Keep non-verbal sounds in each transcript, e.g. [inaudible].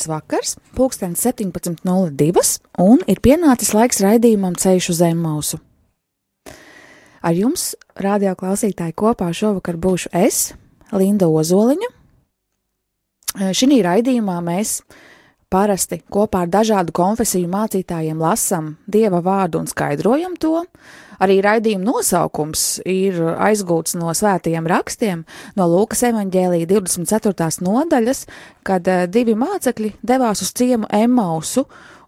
Ceturtdienas vakars, pulkstenis 17.02, un ir pienācis laiks raidījumam Ceļš uz Zemmausu. Ar jums, radio klausītāji, kopā šovakar būšu es, Linda Ozoliņa. Šī raidījumā mēs parasti kopā ar dažādu konfesiju mācītājiem lasām dieva vārdu un skaidrojam to. Arī raidījuma nosaukums ir aizgūts no svētajiem rakstiem, no Lūkas evanģēlīja 24. nodaļas, kad eh, divi mācekļi devās uz ciemu Emmausu,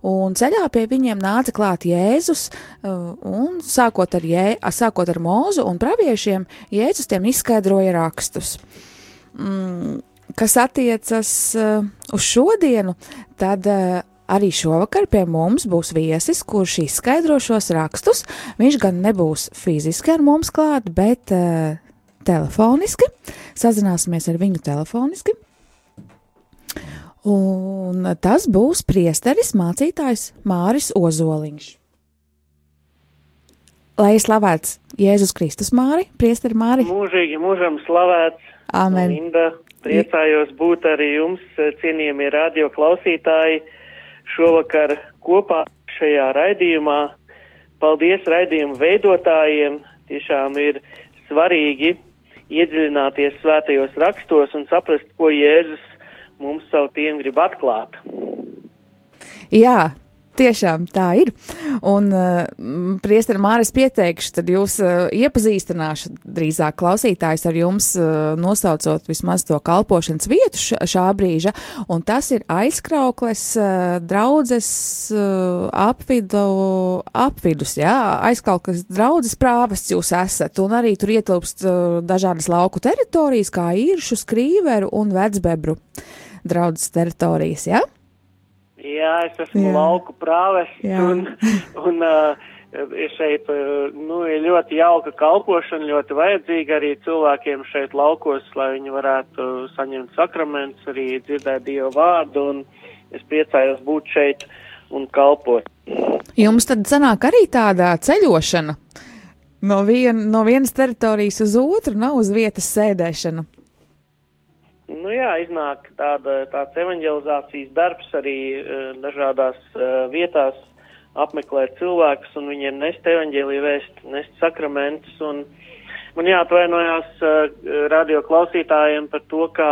un ceļā pie viņiem nāca klāt Jēzus, eh, un sākot ar, Jē, sākot ar mūzu un praviešiem, Jēzus tiem izskaidroja rakstus. Mm, kas attiecas uh, uz šodienu, tad uh, Arī šovakar pie mums būs viesis, kurš izskaidro šos rakstus. Viņš gan nebūs fiziski ar mums klāt, bet uh, telefoniski. Sazināsimies ar viņu telefoniski. Un tas būs priesteris, mācītājs Māris Ozoliņš. Lai slavēts Jēzus Kristus Māri, priesteri Māri. Mūžīgi mūžam slavēts. Amen. Linda, priecājos būt arī jums, cienījamie radio klausītāji šovakar kopā šajā raidījumā. Paldies raidījumu veidotājiem! Tiešām ir svarīgi iedziļināties svētajos rakstos un saprast, ko Jēzus mums savu tiem grib atklāt. Jā, Tiešām tā ir. Un, uh, priesteri Māris, pieteikšu, tad jūs uh, iepazīstināšu drīzāk klausītājs ar jums, uh, nosaucot vismaz to kalpošanas vietu š, šā brīža. Un tas ir aizkraukles uh, draudzes uh, apvidu, apvidus, jā, aizkraukles draudzes prāvests jūs esat. Un arī tur ietilpst uh, dažādas lauku teritorijas, kā īršu, skrīveru un vecbebru draudzes teritorijas, jā? Ja? Jā, es esmu Jā. lauku prāvests un, un uh, šeit nu, ir ļoti jauka kalpošana, ļoti vajadzīga arī cilvēkiem šeit laukos, lai viņi varētu saņemt sakramentus, arī dzirdēt Dievu vārdu un es priecājos būt šeit un kalpot. Jums tad sanāk arī tāda ceļošana no, vien, no vienas teritorijas uz otru, nav uz vietas sēdēšana. Nu jā, iznāk tāda, tāds evanģelizācijas darbs arī uh, dažādās uh, vietās apmeklēt cilvēkus un viņiem nest evanģēliju vēst, nest sakramentus un man jāatvainojās uh, radio klausītājiem par to, kā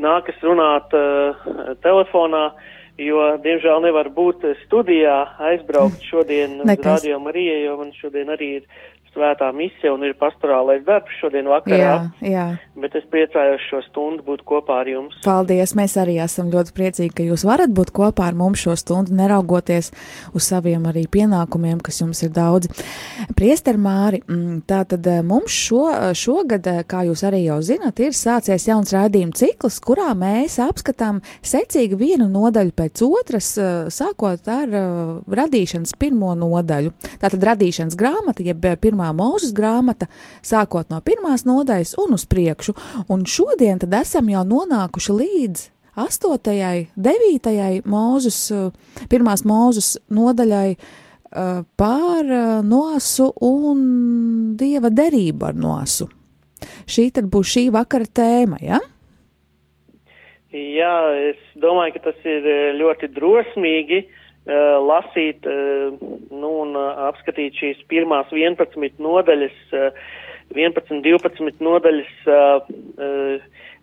nākas runāt telefonā, jo, diemžēl, nevar būt studijā, aizbraukt šodien uz Radio Mariju, jo man šodien arī ir svētā misija un ir pastorālais darbs šodien vakarā. Jā, jā. Bet es priecājos šo stundu būt kopā ar jums. Paldies! Mēs arī esam ļoti priecīgi, ka jūs varat būt kopā ar mums šo stundu, neraugoties uz saviem arī pienākumiem, kas jums ir daudz. Priester Māri, mm, tā tad eh, mums šo, šogad, eh, kā jūs arī jau zinat, ir sācies jauns raidījuma cikls, kurā mēs apskatām secīgi vienu nodaļu pēc otras, eh, sākot ar radīšanas pirmo nodaļu. Tātad radīšanas grāmata, jeb pirmā pirmā mūzes grāmata, sākot no pirmās nodaļas un uz priekšu, un šodien tad esam jau nonākuši līdz 8. 9. mūzes, pirmās mūzes nodaļai uh, pār uh, nosu un dieva derību ar nosu. Šī tad būs šī vakara tēma, ja? Jā, es domāju, ka tas ir ļoti drosmīgi Uh, lasīt uh, nu, un uh, apskatīt šīs pirmās 11 nodaļas, 11, 12 nodaļas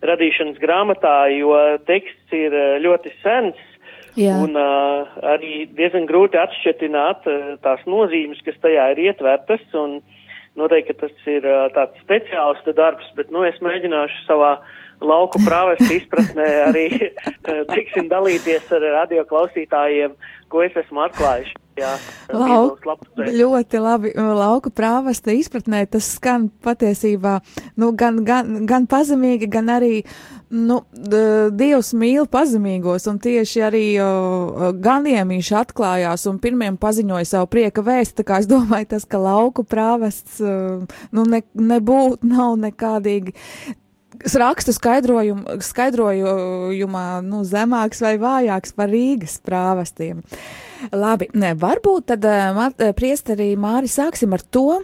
radīšanas grāmatā, jo teksts ir ļoti sens. Jā. Un uh, arī diezgan grūti atšķirtināt uh, tās nozīmes, kas tajā ir ietvertas, un noteikti, tas ir uh, tāds speciālistu darbs, bet, nu, es mēģināšu savā lauku prāvestu izpratnē arī, [laughs] teiksim, dalīties ar radio klausītājiem ko es esmu atklājis. Jā, Lau, Bībeles lapusē. ļoti labi. Lauka prāvasta izpratnē tas skan patiesībā nu, gan, gan, gan pazemīgi, gan arī nu, Dievs mīl pazemīgos, un tieši arī ganiem viņš atklājās un pirmiem paziņoja savu prieka vēstu. Tā kā es domāju, tas, ka lauku prāvests o, nu, ne, nebūtu, nav nekādīgi rakstu skaidrojumu, skaidrojumā nu, zemāks vai vājāks par Rīgas prāvestiem. Labi, ne, varbūt tad, eh, Mat- eh, priesterī Māri, sāksim ar to,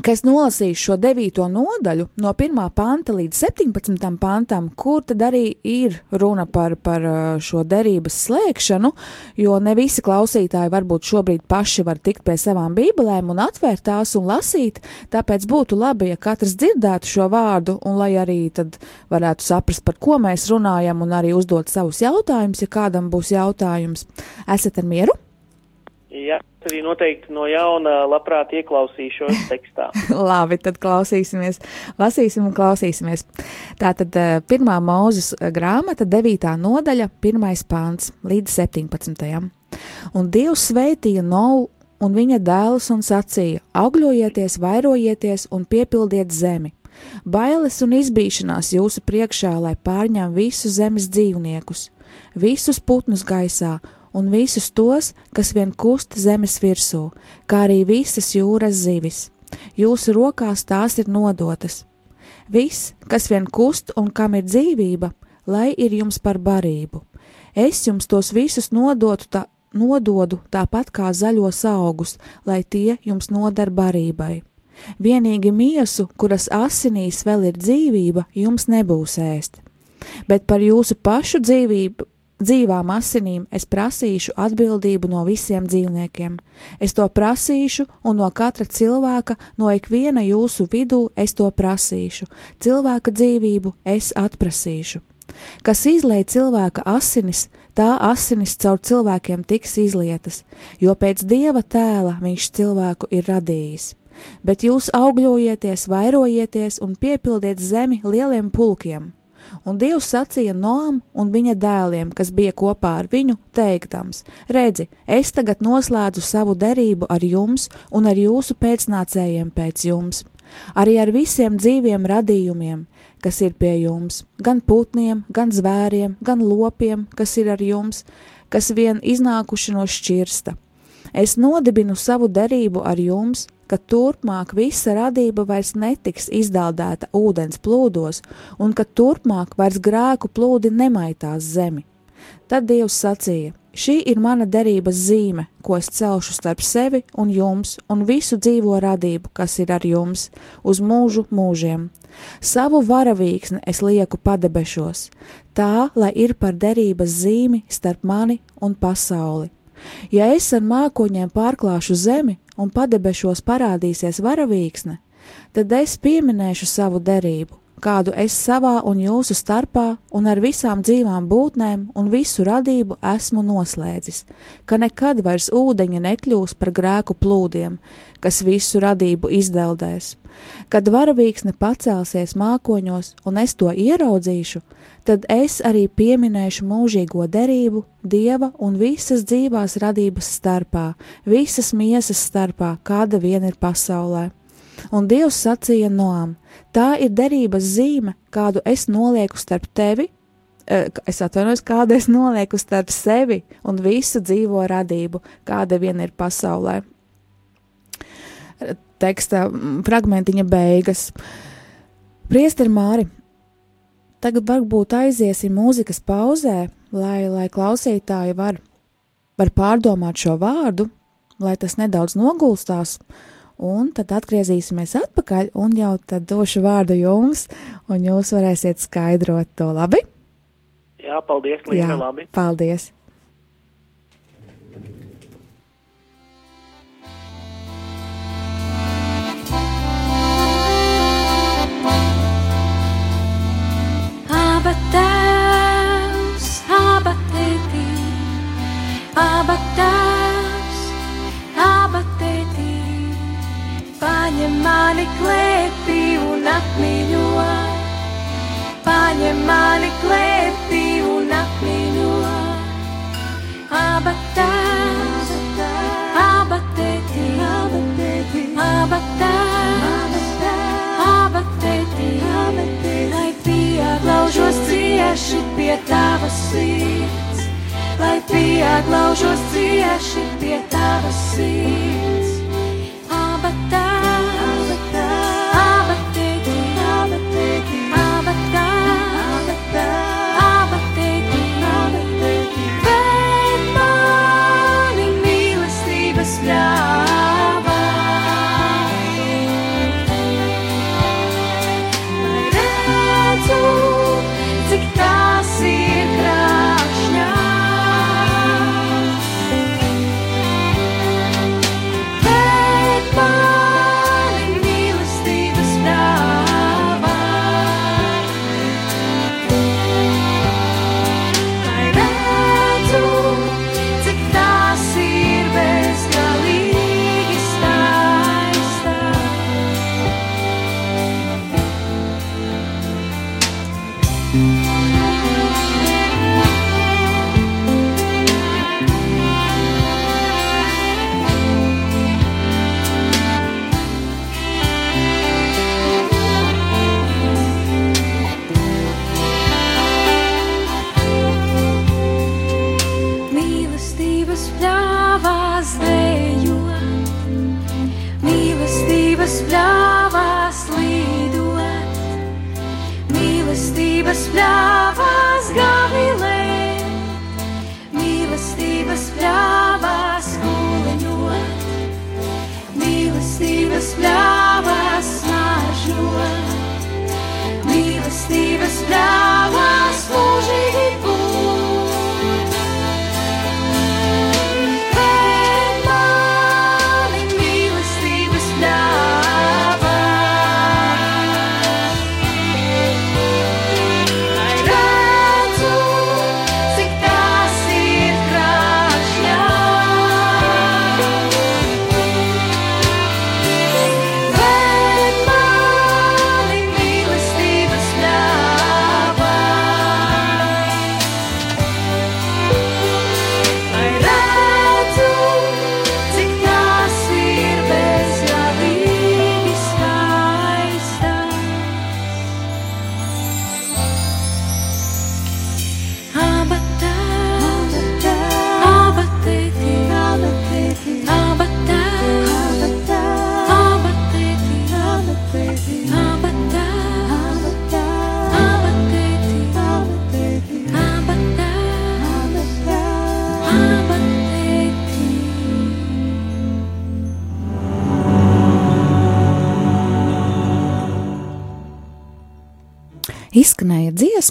ka es nolasīšu šo devīto nodaļu no 1. panta līdz 17. pantam, kur tad arī ir runa par, par eh, šo derības slēgšanu, jo ne visi klausītāji varbūt šobrīd paši var tikt pie savām bībelēm un atvērt tās un lasīt, tāpēc būtu labi, ja katrs dzirdētu šo vārdu un lai arī tad varētu saprast, par ko mēs runājam un arī uzdot savus jautājumus, ja kādam būs jautājums. Esat ar mieru? Jā, arī noteikti no jauna labprāt ieklausīšos tekstā. [laughs] Labi, tad klausīsimies, lasīsim un klausīsimies. Tātad eh, pirmā mūzes grāmata, 9. nodaļa, 1. pāns līdz 17. Un Dievs sveitīja Novu un viņa dēlus un sacīja: augļojieties, vairojieties un piepildiet zemi. Bailes un izbīšanās jūsu priekšā, lai pārņem visus zemes dzīvniekus, visus putnus gaisā un visus tos, kas vien kust zemes virsū, kā arī visas jūras zivis. Jūsu rokās tās ir nodotas. Viss, kas vien kust un kam ir dzīvība, lai ir jums par barību. Es jums tos visus nodotu tā, nododu tāpat kā zaļos augus, lai tie jums noder barībai. Vienīgi miesu, kuras asinīs vēl ir dzīvība, jums nebūs ēst. Bet par jūsu pašu dzīvību, dzīvām asinīm es prasīšu atbildību no visiem dzīvniekiem. Es to prasīšu, un no katra cilvēka, no ikviena jūsu vidū es to prasīšu. Cilvēka dzīvību es atprasīšu. Kas izlai cilvēka asinis, tā asinis caur cilvēkiem tiks izlietas, jo pēc dieva tēla viņš cilvēku ir radījis. Bet jūs augļojieties, vairojieties un piepildiet zemi lieliem pulkiem. Un Dievs sacīja Noam un viņa dēliem, kas bija kopā ar viņu, teiktams: Redzi, es tagad noslēdzu savu derību ar jums un ar jūsu pēcnācējiem pēc jums, arī ar visiem dzīviem radījumiem, kas ir pie jums, gan putniem, gan zvēriem, gan lopiem, kas ir ar jums, kas vien iznākuši no šķirsta. Es nodibinu savu derību ar jums, ka turpmāk visa radība vairs netiks izdaldēta ūdens plūdos, un ka turpmāk vairs grēku plūdi nemaitās zemi. Tad Dievs sacīja: Šī ir mana derības zīme, ko es celšu starp sevi un jums, un visu dzīvo radību, kas ir ar jums, uz mūžu mūžiem. Savu varavīksni es lieku padebešos, tā, lai ir par derības zīmi starp mani un pasauli. Ja es ar mākoņiem pārklāšu zemi un padebešos parādīsies varavīksne, tad es pieminēšu savu derību, kādu es savā un jūsu starpā un ar visām dzīvām būtnēm un visu radību esmu noslēdzis, ka nekad vairs ūdeņi nekļūs par grēku plūdiem, kas visu radību izdeldēs. Kad varavīksne pacelsies mākoņos un es to ieraudzīšu, tad es arī pieminēšu mūžīgo derību Dieva un visas dzīvās radības starpā, visas miesas starpā, kāda vien ir pasaulē. Un Dievs sacīja Noam: Tā ir derības zīme, kādu es nolieku starp tevi, eh, es atvainojos, kādu es nolieku starp sevi un visu dzīvo radību, kāda vien ir pasaulē. Teksta mm, fragmentiņa beigas. Priester Māri, tagad varbūt aiziesim mūzikas pauzē, lai, lai klausītāji var, var pārdomāt šo vārdu, lai tas nedaudz nogulstās, un tad atgriezīsimies atpakaļ un jau tad došu vārdu jums, un jūs varēsiet skaidrot to labi. Jā, paldies, Līga, labi. paldies! Aba tēvs, aba tētī, aba tēvs, mani klēpī un apmiņo, paņem mani klēpī un apmiņo. Abatā, abatētī, abatētī, abatā, abatētī, abatētī, lai pieglaužos cieši pie tavas sirds, lai pieglaužos cieši pie tavas sirds.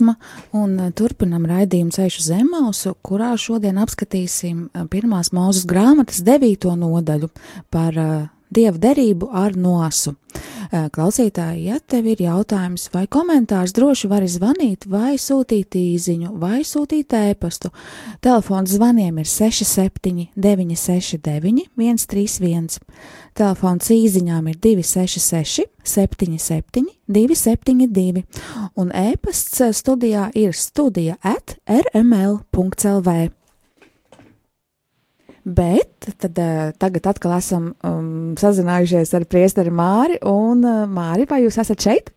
Dziesma, un eh, turpinam raidījumu ceļu zemausu, kurā šodien apskatīsim eh, pirmās mūzes grāmatas devīto nodaļu par uh, dievu derību ar nosu. Uh, klausītāji, ja tev ir jautājums vai komentārs, droši vari zvanīt vai sūtīt īziņu vai sūtīt ēpastu. Telefons zvaniem ir 67 969 131. Telefons īziņām ir 266 77 272 un ēpasts studijā ir studija at rml.lv. Bet tad, eh, tagad atkal esam um, sazinājušies ar priesteri Māri, un uh, Māri, vai jūs esat šeit?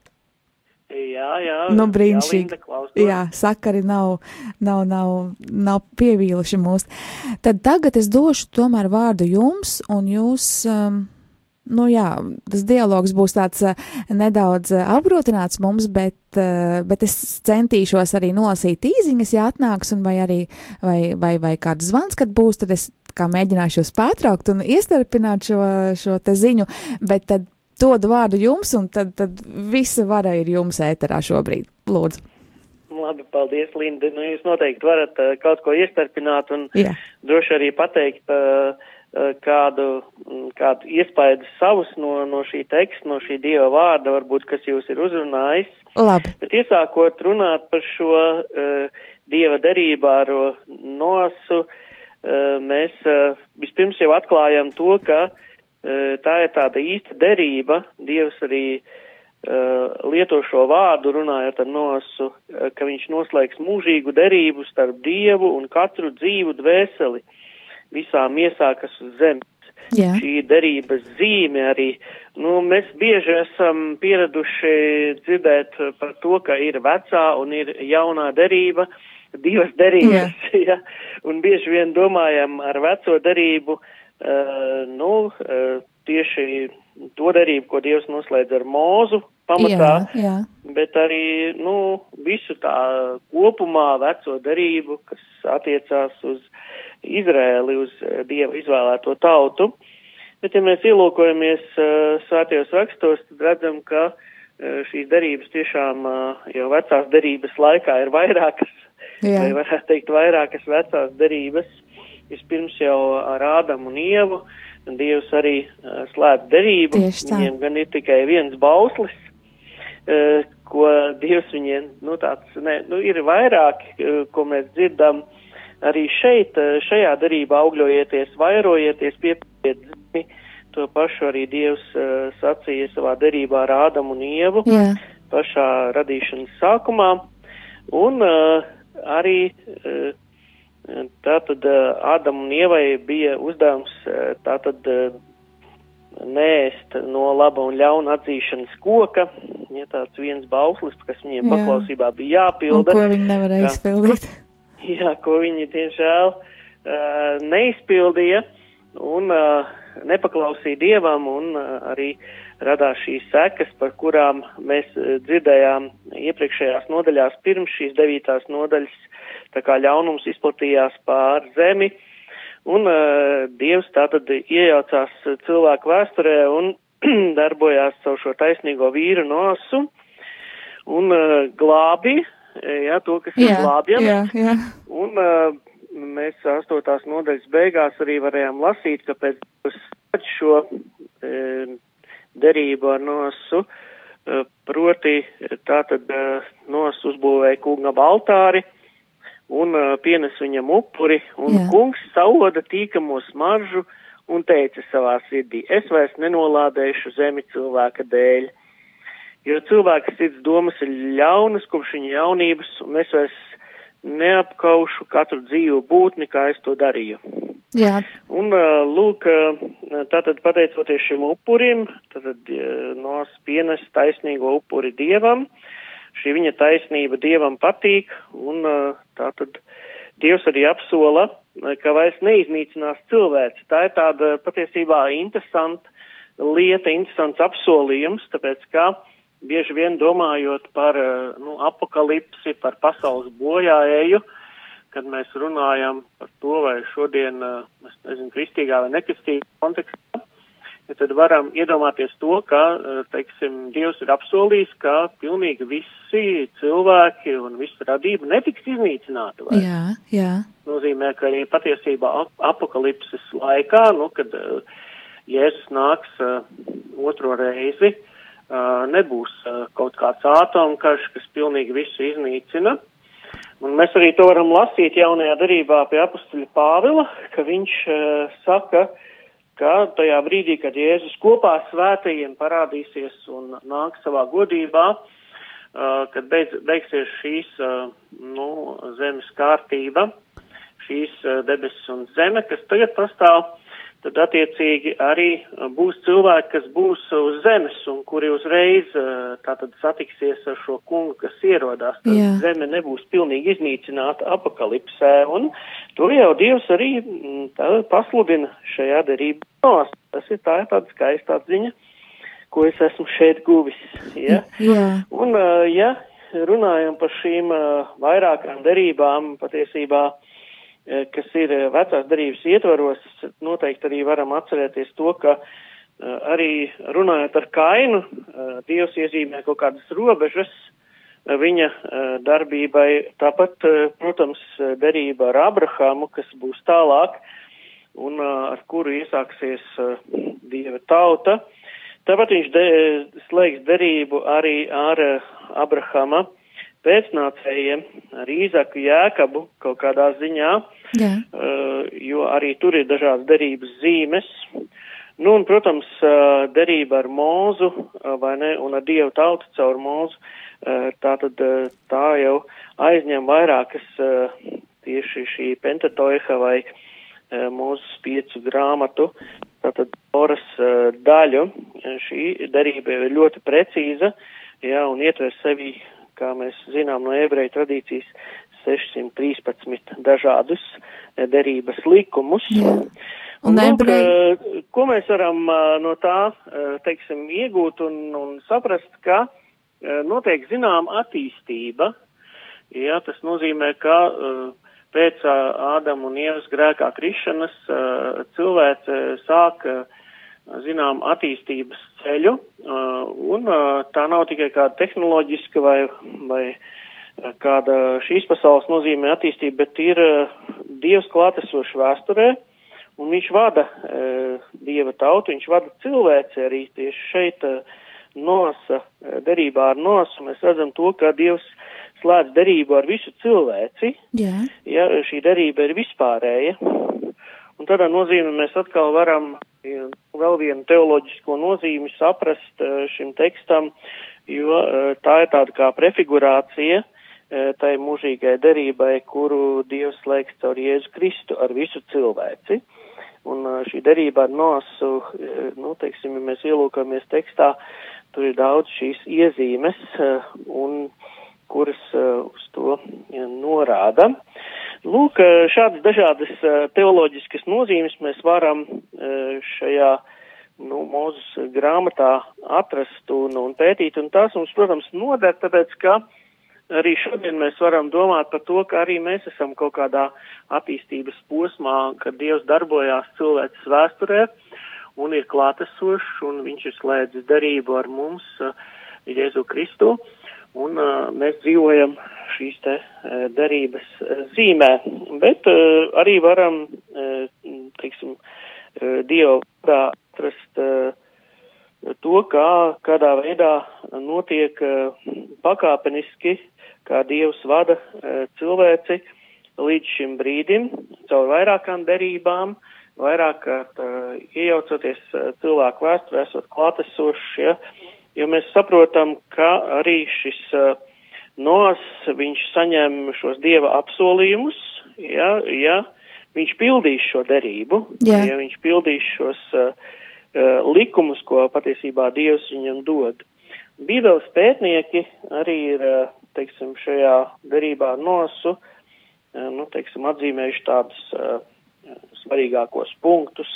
Jā, jā. Nu, Jā, brīnišķīgi. Klausos. Jā, sakari nav, nav, nav, nav pievīluši mūs. Tad tagad es došu tomēr vārdu jums, un jūs, um, nu jā, tas dialogs būs tāds uh, nedaudz uh, apgrūtināts mums, bet, uh, bet es centīšos arī nolasīt īziņas, ja atnāks, un vai arī, vai, vai, vai kāds zvans, kad būs, tad es kā mēģināšu jūs pārtraukt un iestarpināt šo, šo te ziņu, bet tad dodu vārdu jums, un tad, tad visa vara ir jums ēterā šobrīd. Lūdzu. Labi, paldies, Linda. Nu, jūs noteikti varat uh, kaut ko iestarpināt un Jā. droši arī pateikt uh, kādu, mm, kādu iespaidu savus no, no šī teksta, no šī dieva vārda, varbūt, kas jūs ir uzrunājis. Labi. Bet iesākot runāt par šo uh, dieva derību ar uh, nosu, uh, mēs uh, vispirms jau atklājam to, ka uh, tā ir tāda īsta derība. Dievs arī uh, lieto šo vārdu runājot ar nosu, uh, ka viņš noslēgs mūžīgu derību starp Dievu un katru dzīvu dvēseli visā miesā, kas uz zemes. Jā. šī derības zīme arī. Nu, mēs bieži esam pieraduši dzirdēt par to, ka ir vecā un ir jaunā derība, divas derības, [laughs] ja, un bieži vien domājam ar veco derību, uh, nu, uh, tieši to derību, ko Dievs noslēdz ar mūzu pamatā, Jā, jā. bet arī, nu, visu tā kopumā veco derību, kas attiecās uz Izrēli, uz eh, Dieva izvēlēto tautu. Bet, ja mēs ielūkojamies uh, svētajos rakstos, tad redzam, ka uh, šīs derības tiešām jau vecās derības laikā ir vairākas, Jā. vai varētu teikt vairākas vecās derības. Vispirms jau ar Ādamu un Ievu, un Dievs arī slēdz derību. Viņiem gan ir tikai viens bauslis, ko Dievs viņiem, nu tāds, ne, nu ir vairāki, ko mēs dzirdam arī šeit, uh, šajā darībā augļojieties, vairojieties, piepildiet zemi. To pašu arī Dievs uh, sacīja savā darībā ar Ādamu un Ievu Jā. pašā radīšanas sākumā. Un uh, arī uh, tātad uh, Ādam un Ievai bija uzdevums uh, tātad uh, nēst no laba un ļauna atzīšanas koka, ja tāds viens bauslis, kas viņiem Jā. paklausībā bija Un jāpilda. ko viņi nevarēja izpildīt? Jā, ko viņi tiešām uh, neizpildīja un uh, nepaklausīja dievam, un uh, arī radās šīs sekas, par kurām mēs uh, dzirdējām iepriekšējās nodaļās pirms šīs devītās nodaļas, tā kā ļaunums izplatījās pār zemi, un uh, dievs tātad iejaucās cilvēku vēsturē un [clears throat] darbojās caur šo taisnīgo vīru nosu. Un uh, glābi, jā, to, kas ir Jā, glābjams. jā, jā. Un uh, mēs astotās nodaļas beigās arī varējām lasīt, ka pēc šo e, derību ar nosu, e, proti tātad e, nos uzbūvēja kungam altāri un e, pienes viņam upuri, un Jā. kungs sauda tīkamo smaržu un teica savā sirdī, es vairs nenolādēšu zemi cilvēka dēļ. Jo cilvēka sirds domas ir ļaunas kopš viņa jaunības, un es vairs neapkaušu katru dzīvu būtni, kā es to darīju. Jā, Un, lūk, tātad pateicoties šim upurim, tātad nos pienes taisnīgo upuri dievam, šī viņa taisnība dievam patīk, un tātad dievs arī apsola, ka vairs neiznīcinās cilvēks. Tā ir tāda patiesībā interesanta lieta, interesants apsolījums, tāpēc kā bieži vien domājot par ā, nu, apakalipsi, par pasaules bojāēju, kad mēs runājam par to, vai šodien, ā, es nezinu, kristīgā vai nekristīgā kontekstā, ja tad varam iedomāties to, ka, ā, teiksim, Dievs ir apsolījis, ka pilnīgi visi cilvēki un visa radība netiks iznīcināta. Vai? jā, jā, nozīmē, ka arī patiesībā ap apakalipses laikā, nu, kad Jēzus nāks otro reizi, uh, nebūs uh, kaut kāds ātomkarš, kas pilnīgi visu iznīcina. Un mēs arī to varam lasīt jaunajā darībā pie apustuļa Pāvila, ka viņš uh, saka, ka tajā brīdī, kad Jēzus kopā svētajiem parādīsies un nāk savā godībā, kad beidz, beigsies šīs, nu, zemes kārtība, šīs debesis un zeme, kas tagad pastāv, tad attiecīgi arī uh, būs cilvēki, kas būs uz zemes un kuri uzreiz uh, tātad satiksies ar šo kungu, kas ierodās. Tad Jā. zeme nebūs pilnīgi iznīcināta apakalipsē, un to jau Dievs arī mm, tā, pasludina šajā derībā. Tas ir tā, tāda skaista atziņa, ko es esmu šeit guvis. Ja? jā, Un, ā, ja runājam par šīm vairākām derībām, patiesībā, ā, kas ir ā, vecās derības ietvaros, noteikti arī varam atcerēties to, ka ā, arī runājot ar kainu, Dievs iezīmē kaut kādas robežas viņa darbībai. Tāpat, protams, derība ar Abrahāmu, kas būs tālāk un ar kuru iesāksies Dieva tauta. Tāpat viņš de, slēgs derību arī ar uh, Abrahama pēcnācējiem, ar Īzaku Jēkabu kaut kādā ziņā, jā, uh, jo arī tur ir dažādas derības zīmes. Nu, un, protams, uh, derība ar mūzu, uh, vai ne, un ar Dievu tautu caur mūzu, tā tad tā jau aizņem vairākas tieši šī pentatoiha vai mūsu piecu grāmatu tātad Toras uh, daļu. Šī derība ir ļoti precīza, jā, un ietver sevi, kā mēs zinām no ebreju tradīcijas, 613 dažādus derības likumus. Jā. Un lūk, ebreji- eh, ko mēs varam eh, no tā, eh, teiksim, iegūt un, un saprast, ka notiek zinām attīstība. Jā, tas nozīmē, ka pēc Ādama un Ievas grēkā krišanas cilvēce sāk eh, zinām attīstības ceļu, eh, un eh, tā nav tikai kāda tehnoloģiska vai, vai eh, kāda šīs pasaules nozīmē attīstība, bet ir Dievs klātesošs vēsturē, un viņš vada dieva tautu, viņš vada cilvēci arī tieši šeit nosa, derībā ar nosu. Mēs redzam to, ka Dievs slēdz derību ar visu cilvēci, Jā, ja šī derība ir vispārēja. Un tādā nozīmē mēs atkal varam ja, vēl vienu teoloģisko nozīmi saprast e, šim tekstam, jo e, tā ir tāda kā prefigurācija e, tai mūžīgai derībai, kuru Dievs slēgs caur Jēzu Kristu ar visu cilvēci. Un šī derība ar nosu, nu, teiksim, ja mēs ielūkamies tekstā, tur ir daudz šīs iezīmes, un kuras e, uz to norāda. Lūk, e, šādas dažādas e, teoloģiskas nozīmes mēs varam šajā, nu, mūzes grāmatā atrast un, un pētīt, un tās mums, protams, noder, tāpēc, ka arī šodien mēs varam domāt par to, ka arī mēs esam kaut kādā attīstības posmā, kad Dievs darbojās cilvēces vēsturē un ir klātesošs, un viņš ir slēdzis darību ar mums, uh, Jēzu Kristu, un uh, mēs dzīvojam šīs te uh, darības uh, zīmē, bet uh, arī varam, uh, teiksim, uh, Dievu vārdā atrast uh, to, kā, kādā veidā notiek uh, pakāpeniski, kā Dievs vada uh, cilvēci līdz šim brīdim, caur vairākām derībām, vairāk kārt uh, iejaucoties uh, cilvēku vēsturē, esot klātesošs, ja, jo mēs saprotam, ka arī šis uh, nos, viņš saņem šos Dieva apsolījumus, ja, ja viņš pildīs šo derību, Jā. ja viņš pildīs šos uh, likumus, ko patiesībā Dievs viņam dod. Bībeles pētnieki arī ir, teiksim, šajā derībā nosu, nu, teiksim, atzīmējuši tādus uh, svarīgākos punktus,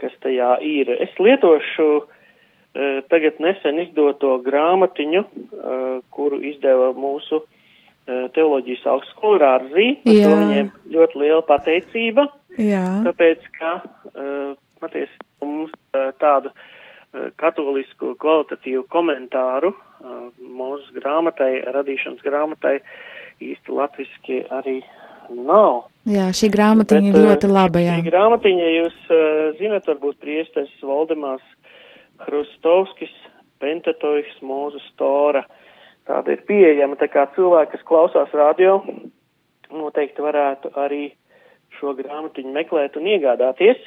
kas tajā ir. Es lietošu uh, tagad nesen izdoto grāmatiņu, kuru izdeva mūsu teoloģijas augstskola Rārzī. Par to viņiem ļoti liela pateicība, jā, tāpēc, ka patiesi mums tādu katolisku kvalitatīvu komentāru mūsu grāmatai, radīšanas grāmatai īsti latviski arī nav. jā, šī grāmatiņa ir Bet, ļoti uh, laba, jā. Šī grāmatiņa, jūs zinat, varbūt priesteris Valdemārs Hrustovskis, Pentatoiks, Mūzes Tora. Tāda ir pieejama, tā kā cilvēki, kas klausās radio, noteikti varētu arī šo grāmatiņu meklēt un iegādāties.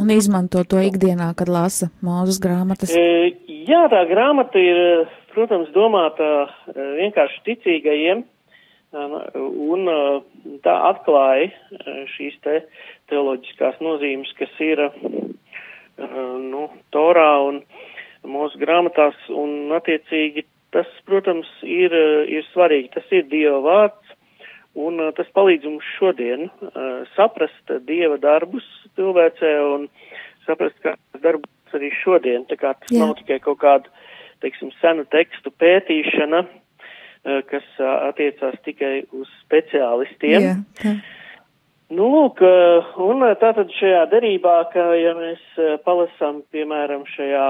Un izmanto to ikdienā, kad lasa mūzes grāmatas. E, jā, tā grāmata ir, protams, domāta e, vienkārši ticīgajiem, un e, tā atklāja e, šīs te teoloģiskās nozīmes, kas ir, nu, Torā un mūsu grāmatās, un attiecīgi tas, protams, ir, e, ir svarīgi. Tas ir Dieva vārds, un uh, tas palīdz mums šodien saprast Dieva darbus cilvēcē un saprast, kā darbus arī šodien. Tā kā tas Jā. nav tikai kaut kāda, teiksim, senu tekstu pētīšana, kas attiecās tikai uz speciālistiem. Jā, tā. Nu, lūk, uh, un uh, tātad šajā derībā, ka, ja mēs uh, palasām, piemēram, šajā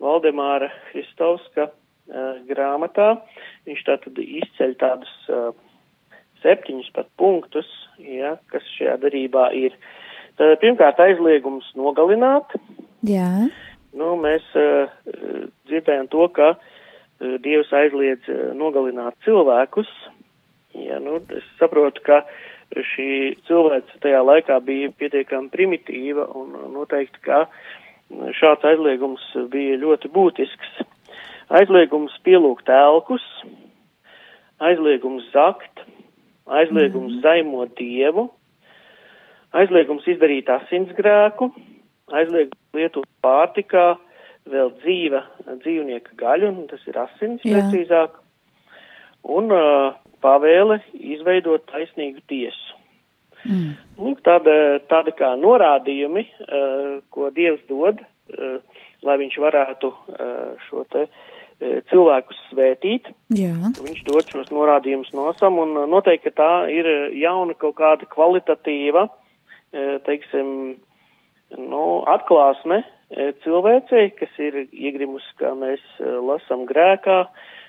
Valdemāra Hristovska uh, grāmatā, viņš tātad izceļ tādus uh, septiņus pat punktus, ja, kas šajā derībā ir. Tad, pirmkārt, aizliegums nogalināt. jā, Nu, mēs uh, dzirdējam to, ka uh, Dievs aizliedz uh, nogalināt cilvēkus. Ja, nu, es saprotu, ka šī cilvēce tajā laikā bija pietiekami primitīva un noteikti, ka šāds aizliegums bija ļoti būtisks. Aizliegums pielūgt elkus, aizliegums zakt, aizliegums zaimot dievu, aizliegums izdarīt asinsgrēku, aizliegt lietot pārtikā vēl dzīva dzīvnieka gaļu, un tas ir asins Jā. precīzāk, un uh, pavēle izveidot taisnīgu tiesu. Mm. Lūk, tāda, tāda kā norādījumi, uh, ko Dievs dod, uh, lai viņš varētu uh, šo te cilvēkus svētīt. Jā, Viņš dod šos norādījumus nosam, un noteikti tā ir jauna kaut kāda kvalitatīva, teiksim, nu, atklāsme cilvēcei, kas ir iegrimus, kā mēs lasam grēkā, uh,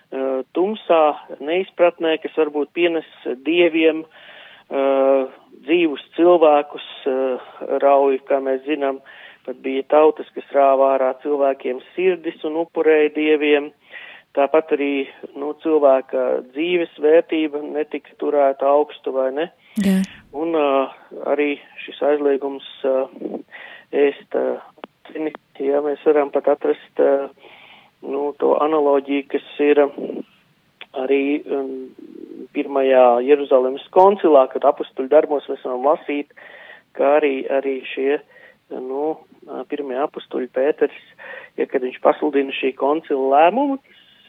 tumsā, neizpratnē, kas varbūt pienes dieviem uh, dzīvus cilvēkus, uh, rauj, kā mēs zinām, pat bija tautas, kas rāvā ārā cilvēkiem sirdis un upurēja dieviem. Tāpat arī nu, cilvēka dzīves vērtība netika turēta augstu vai ne. jā, Un uh, arī šis aizliegums uh, ēst, uh, zini, ja mēs varam pat atrast uh, nu, to analoģiju, kas ir uh, arī um, pirmajā Jeruzalemes koncilā, kad apustuļu darbos mēs varam lasīt, kā arī, arī šie, nu, pirmie apustuļi Pēters, ja kad viņš pasludina šī koncila lēmumu,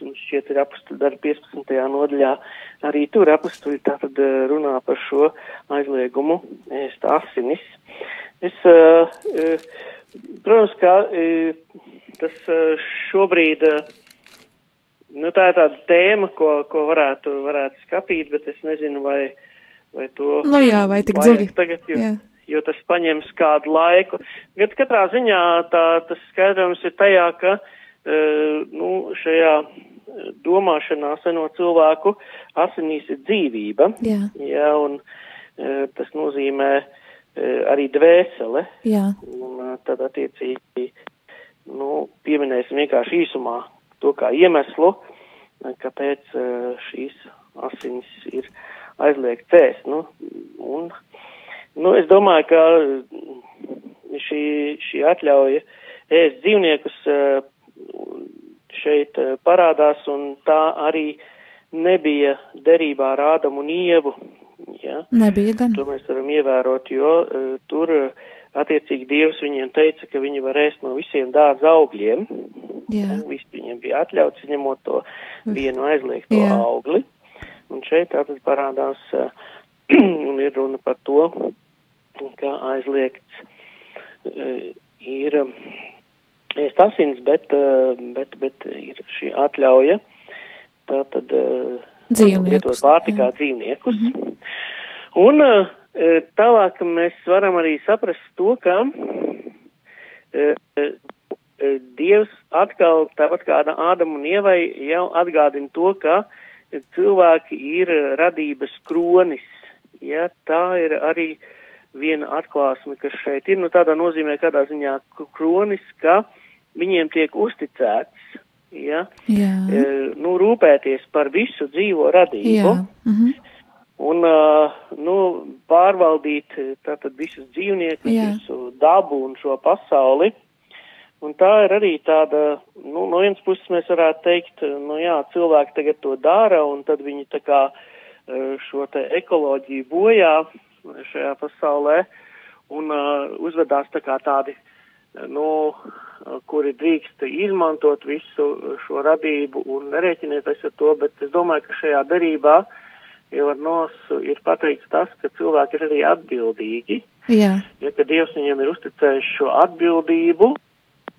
mums šķiet ir apustuļu darba 15. nodaļā, arī tur apustuļi tātad uh, runā par šo aizliegumu ēst asinis. Es, uh, uh, protams, ka uh, tas uh, šobrīd, uh, nu tā ir tāda tēma, ko, ko varētu, varētu skatīt, bet es nezinu, vai, vai to. Nu jā, vai tik dziļi. Tagad, jo, Jā. jo tas paņems kādu laiku. Bet katrā ziņā tā, tas skaidrums ir tajā, ka, uh, nu, šajā eh, domāšanā seno cilvēku asinīs ir dzīvība. jā, Jā, un tas nozīmē arī dvēsele. jā, Un tad attiecīgi, nu, pieminēsim vienkārši īsumā to kā iemeslu, kāpēc uh, šīs asinis ir aizliegts ēst. Nu, un, nu, es domāju, ka šī, šī atļauja ēst dzīvniekus uh, šeit uh, parādās, un tā arī nebija derībā ar Ādamu un Ievu. Ja? nebija gan. To mēs varam ievērot, jo tur uh, attiecīgi Dievs viņiem teica, ka viņi var ēst no visiem dārza augļiem. Jā, Viss viņiem bija atļauts, ņemot to vienu aizliegto Jā. augli. Un šeit tātad parādās uh, [clears throat] un ir runa par to, ka aizliegts uh, ir um, ēst asins, bet, bet, bet ir šī atļauja. Tātad Dzīvniekus, lietot pārtikā dzīvniekus. Un uh, tālāk mēs varam arī saprast to, ka Dievs atkal, tāpat kā Ādam un Ievai, jau atgādina to, ka cilvēki ir radības kronis. Ja, tā ir arī viena atklāsme, kas šeit ir, nu tādā nozīmē kādā ziņā kronis, ka viņiem tiek uzticēts, ja, e, nu, rūpēties par visu dzīvo radību. jā, mhm, Un, uh, nu, pārvaldīt eh, tātad visus dzīvniekus, Jā. visu dabu un šo pasauli. Un tā ir arī tāda, nu, no vienas puses mēs varētu teikt, nu jā, cilvēki tagad to dara, un tad viņi tā kā šo te ekoloģiju bojā šajā pasaulē, un uh, uzvedās tā kā tādi, nu, kuri drīkst izmantot visu šo radību un nerēķinieties ar to, bet es domāju, ka šajā darībā jau ar nosu ir pateikts tas, ka cilvēki ir arī atbildīgi, jā, ja ka Dievs viņiem ir uzticējis šo atbildību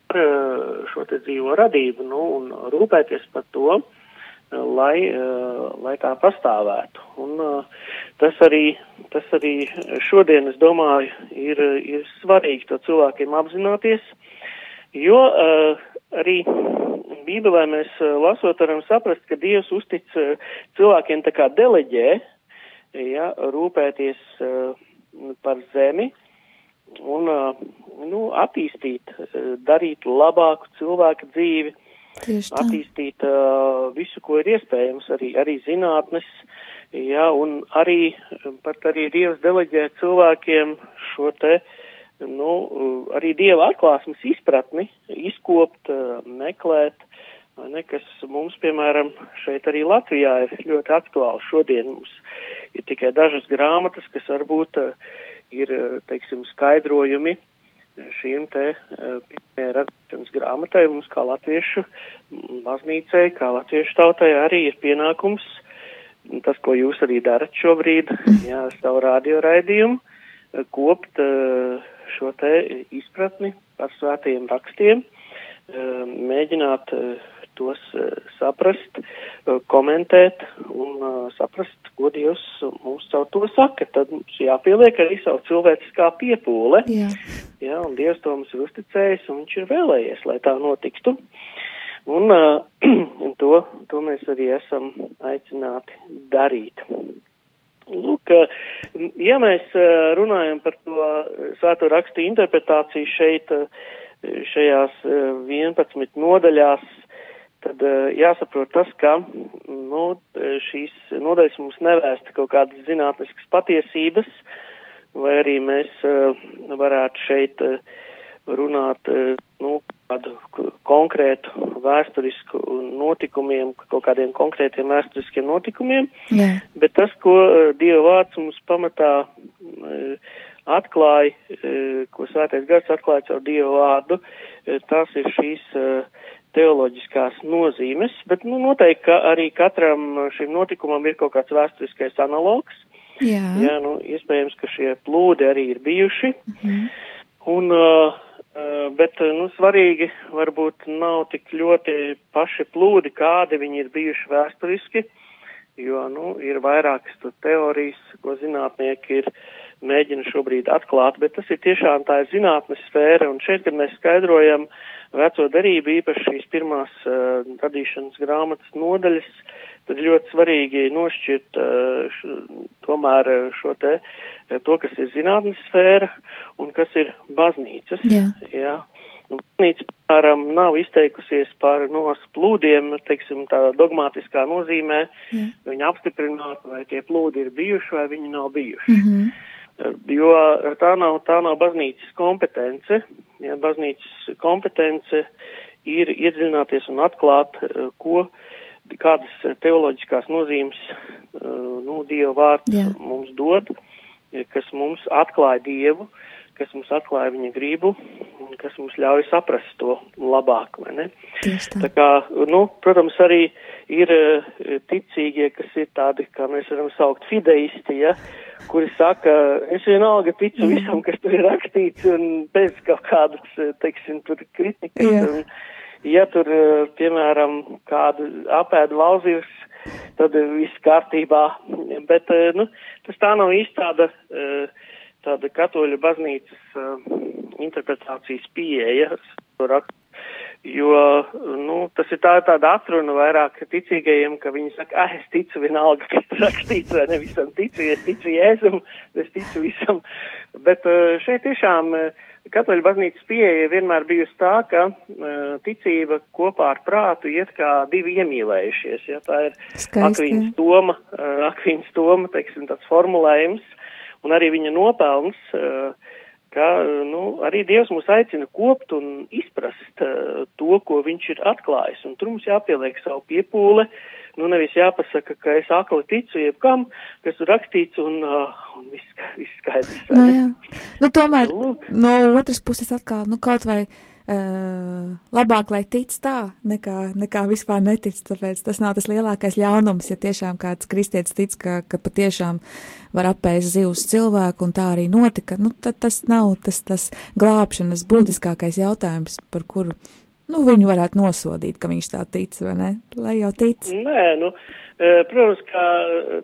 par eh, šo te dzīvo radību, nu, un rūpēties par to, eh, lai, eh, lai tā pastāvētu. Un tas arī, tas arī šodien, es domāju, ir, ir svarīgi to cilvēkiem apzināties, jo arī Bībelē mēs uh, lasot varam saprast, ka Dievs uztic uh, cilvēkiem tā kā deleģē, ja, rūpēties uh, par zemi un nu, attīstīt, darīt labāku cilvēku dzīvi, attīstīt visu, ko ir iespējams, arī, arī zinātnes, ja, un arī, pat arī Dievs deleģē cilvēkiem šo te, nu, arī Dieva atklāsmes izpratni, izkopt, meklēt, ne, kas mums, piemēram, šeit arī Latvijā ir ļoti aktuāli. Šodien mums ir tikai dažas grāmatas, kas varbūt uh, ir, uh, teiksim, skaidrojumi šīm te pirmajai radīšanas grāmatai mums kā latviešu baznīcai, kā latviešu tautai arī ir pienākums, tas, ko jūs arī darat šobrīd, [laughs] jā, savu radio raidījumu, uh, kopt šo te izpratni par svētajiem rakstiem, mēģināt tos uh, saprast, uh, komentēt un uh, saprast, ko Dievs mums caur to saka. Tad mums jāpieliek arī savu cilvēciskā piepūle. Jā. Jā, un Dievs to mums ir uzticējis, un viņš ir vēlējies, lai tā notiktu. Un [clears throat] uh, to, to mēs arī esam aicināti darīt. Lūk, ja mēs runājam par to svēto rakstu interpretāciju šeit, šajās uh, 11 nodaļās, tad uh, jāsaprot tas, ka nu, šīs nodaļas mums nevēsta kaut kādas zinātniskas patiesības, vai arī mēs uh, varētu šeit runāt nu, kādu konkrētu vēsturisku notikumiem, kaut kādiem konkrētiem vēsturiskiem notikumiem, Jā. bet tas, ko Dieva vārds mums pamatā atklāja, ko svētais gars atklāja caur Dieva vārdu, tās ir šīs uh, teoloģiskās nozīmes, bet nu, noteikti, ka arī katram šim notikumam ir kaut kāds vēsturiskais analogs. Jā. Jā, nu, iespējams, ka šie plūdi arī ir bijuši. Mhm. Un, uh, bet, nu, svarīgi varbūt nav tik ļoti paši plūdi, kādi viņi ir bijuši vēsturiski, jo, nu, ir vairākas teorijas, ko zinātnieki ir mēģina šobrīd atklāt, bet tas ir tiešām tā ir zinātnes sfēra, un šeit, kad mēs skaidrojam veco darību, īpaši šīs pirmās uh, radīšanas grāmatas nodaļas, tad ļoti svarīgi nošķirt uh, š, tomēr uh, šo te, to, kas ir zinātnes sfēra un kas ir baznīcas. Jā. Jā. Nu, Baznīca, piemēram, nav izteikusies par nos plūdiem, teiksim, tā dogmatiskā nozīmē, Jā. viņa apstiprinātu, vai tie plūdi ir bijuši vai viņi nav bijuši. Mhm. Jo tā nav, tā nav baznīcas kompetence. Ja, baznīcas kompetence ir iedziļināties un atklāt, eh, ko, kādas teoloģiskās nozīmes, eh, nu, Dieva vārds Jā. mums dod, kas mums atklāja Dievu, kas mums atklāja viņa gribu, kas mums ļauj saprast to labāk, vai ne? Tieši tā. Tā kā, nu, protams, arī ir eh, ticīgie, kas ir tādi, kā mēs varam saukt, fideisti, ja, kuri saka, es vienalga ticu visam, kas tur ir rakstīts, un bez kaut kādas, eh, teiksim, tur kritikas. Jā. Un, ja tur, eh, piemēram, kādu apēdu lauzījus, tad viss kārtībā. Bet, nu, tas tā nav īsti tāda, eh, tāda katoļu baznīcas eh, interpretācijas pieeja. Jo, nu, tas ir tā, tāda atruna vairāk ticīgajiem, ka viņi saka, ah, es ticu vienalga, kas rakstīts, vai ne visam ticu, es ticu Jēzum, es ticu visam. Bet eh, šeit tiešām eh, katoļu baznīcas pieeja vienmēr bijusi tā, ka uh, ticība kopā ar prātu iet kā divi iemīlējušies. Ja, tā ir Skaisti. Akvīns Toma, uh, Akvīns Toma, teiksim, tāds formulējums, un arī viņa nopelns, uh, ka, nu, arī Dievs mūs aicina kopt un izprast uh, to, ko viņš ir atklājis, un tur mums jāpieliek savu piepūle, nu, nevis jāpasaka, ka es akli ticu jebkam, kas tur rakstīts, un, uh, un viss, viss skaidrs. Nu, jā. Nu, tomēr no otras puses atkal, nu, kaut vai labāk, lai tic tā, nekā, nekā vispār netic, tāpēc tas nav tas lielākais ļaunums, ja tiešām kāds kristietis tic, ka, ka patiešām var apēst zivs cilvēku, un tā arī notika, nu, tad tas nav tas, tas glābšanas būtiskākais jautājums, par kuru, nu, viņu varētu nosodīt, ka viņš tā tic, vai ne? Lai jau tic. Nē, nu, eh, protams, ka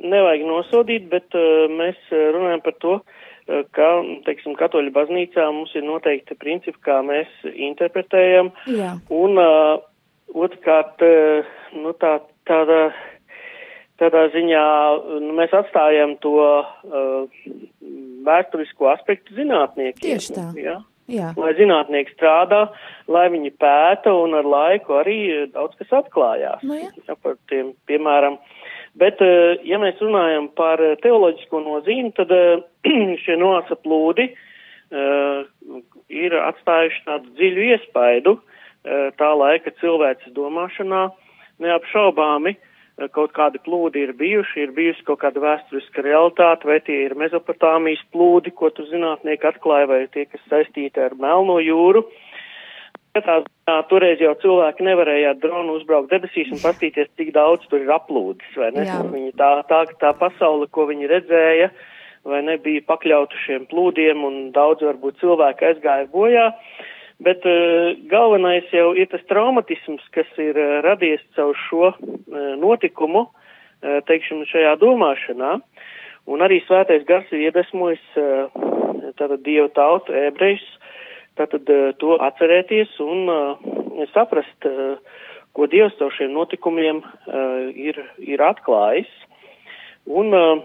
nevajag nosodīt, bet eh, mēs eh, runājam par to, eh, ka, teiksim, katoļu baznīcā mums ir noteikti principi, kā mēs interpretējam, Jā. un uh, otrkārt, uh, nu, tā, tāda, tādā ziņā nu, mēs atstājam to uh, vēsturisko aspektu zinātniekiem. Tieši tā. Ja? Jā. lai zinātnieki strādā, lai viņi pēta un ar laiku arī daudz kas atklājās. Nu, jā. ja, par tiem, piemēram. Bet, eh, ja mēs runājam par eh, teoloģisko nozīmi, tad eh, [clears throat] šie nosa plūdi uh, ir atstājuši tādu dziļu iespaidu uh, tā laika cilvēces domāšanā, neapšaubāmi. kaut kādi plūdi ir bijuši, ir bijusi kaut kāda vēsturiska realitāte, vai tie ir Mezopotāmijas plūdi, ko tu zinātnieki atklāja, vai tie, kas saistīti ar Melno jūru. Katrā ziņā toreiz jau cilvēki nevarēja ar dronu uzbraukt debesīs un pastīties, cik daudz tur ir aplūdis, vai ne? Viņi tā, tā, tā pasaule, ko viņi redzēja, vai ne, bija pakļauta šiem plūdiem un daudz varbūt cilvēki aizgāja bojā. Bet uh, galvenais jau ir tas traumatisms, kas ir uh, radies caur šo uh, notikumu, uh, teiksim, šajā domāšanā. Un arī svētais gars ir iedvesmojis uh, tātad dievu tautu, ebrejus, tātad uh, to atcerēties un uh, saprast, uh, ko dievs caur šiem notikumiem uh, ir, ir atklājis. Un uh,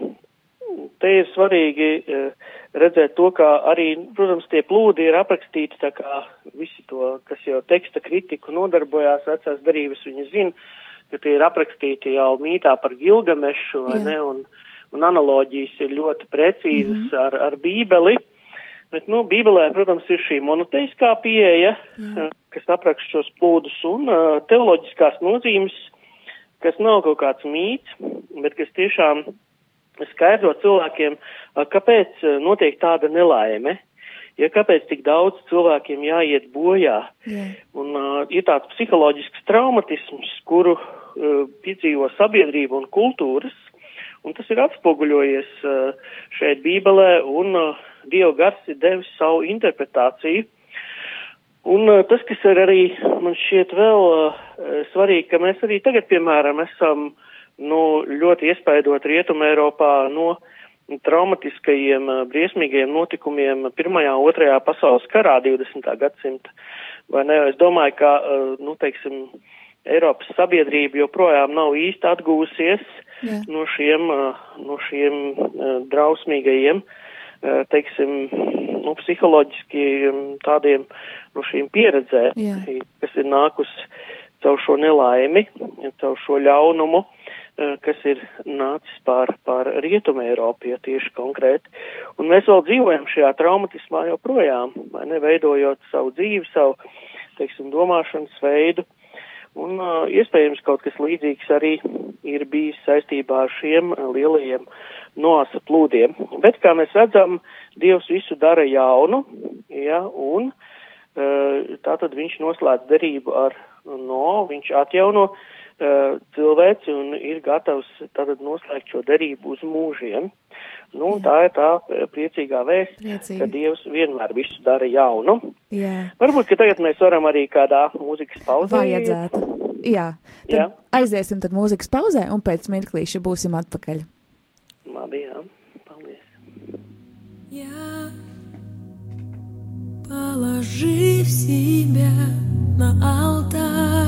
te ir svarīgi uh, redzēt to, ka arī, protams, tie plūdi ir aprakstīti tā kā visi to, kas jau teksta kritiku nodarbojās vecās darības, viņi zina, ka tie ir aprakstīti jau mītā par Gilgamešu, vai Jā. ne, un, un analoģijas ir ļoti precīzas mm -hmm. ar, ar bībeli. Bet, nu, Bībelē, protams, ir šī monoteiskā pieeja, uh, kas apraksta šos plūdus un uh, teoloģiskās nozīmes, kas nav kaut kāds mīts, bet kas tiešām skaidro cilvēkiem, uh, kāpēc notiek tāda nelaime, ja kāpēc tik daudz cilvēkiem jāiet bojā. Jā. Un uh, ir tāds psiholoģisks traumatisms, kuru uh, piedzīvo sabiedrība un kultūras, un tas ir atspoguļojies uh, šeit Bībelē, un uh, Dieva gars ir devis savu interpretāciju. Un uh, tas, kas ir arī man šķiet vēl uh, svarīgi, ka mēs arī tagad, piemēram, esam nu, ļoti iespaidot Rietumē Eiropā no traumatiskajiem, uh, briesmīgajiem notikumiem Pirmajā, Otrajā pasaules karā 20. gadsimta. Vai ne? Es domāju, ka, nu, teiksim, Eiropas sabiedrība joprojām nav īsti atgūsies Jā. no šiem, no šiem drausmīgajiem, uh, teiksim, nu, psiholoģiski um, tādiem, no šīm pieredzēm, Jā. kas ir nākus caur šo nelaimi, caur šo ļaunumu, uh, kas ir nācis pār, pār Rietumu Eiropu, ja tieši konkrēti. Un mēs vēl dzīvojam šajā traumatismā joprojām, vai ne, veidojot savu dzīvi, savu, teiksim, domāšanas veidu. Un uh, iespējams kaut kas līdzīgs arī ir bijis saistībā ar šiem lielajiem noasa plūdiem. Bet, kā mēs redzam, Dievs visu dara jaunu, ja, un uh, tātad viņš noslēdz derību ar no, viņš atjauno uh, cilvēci un ir gatavs tātad noslēgt šo derību uz mūžiem. Nu, tā ir tā uh, priecīgā vēsts, Priecīgi. ka Dievs vienmēr visu dara jaunu. Jā. Varbūt, ka tagad mēs varam arī kādā mūzikas pauzē. Vajadzētu. Jā. Tad Jā. aiziesim tad mūzikas pauzē un pēc mirklīša būsim atpakaļ. Labi, jā. Paldies. Я, положив себя на алтарь,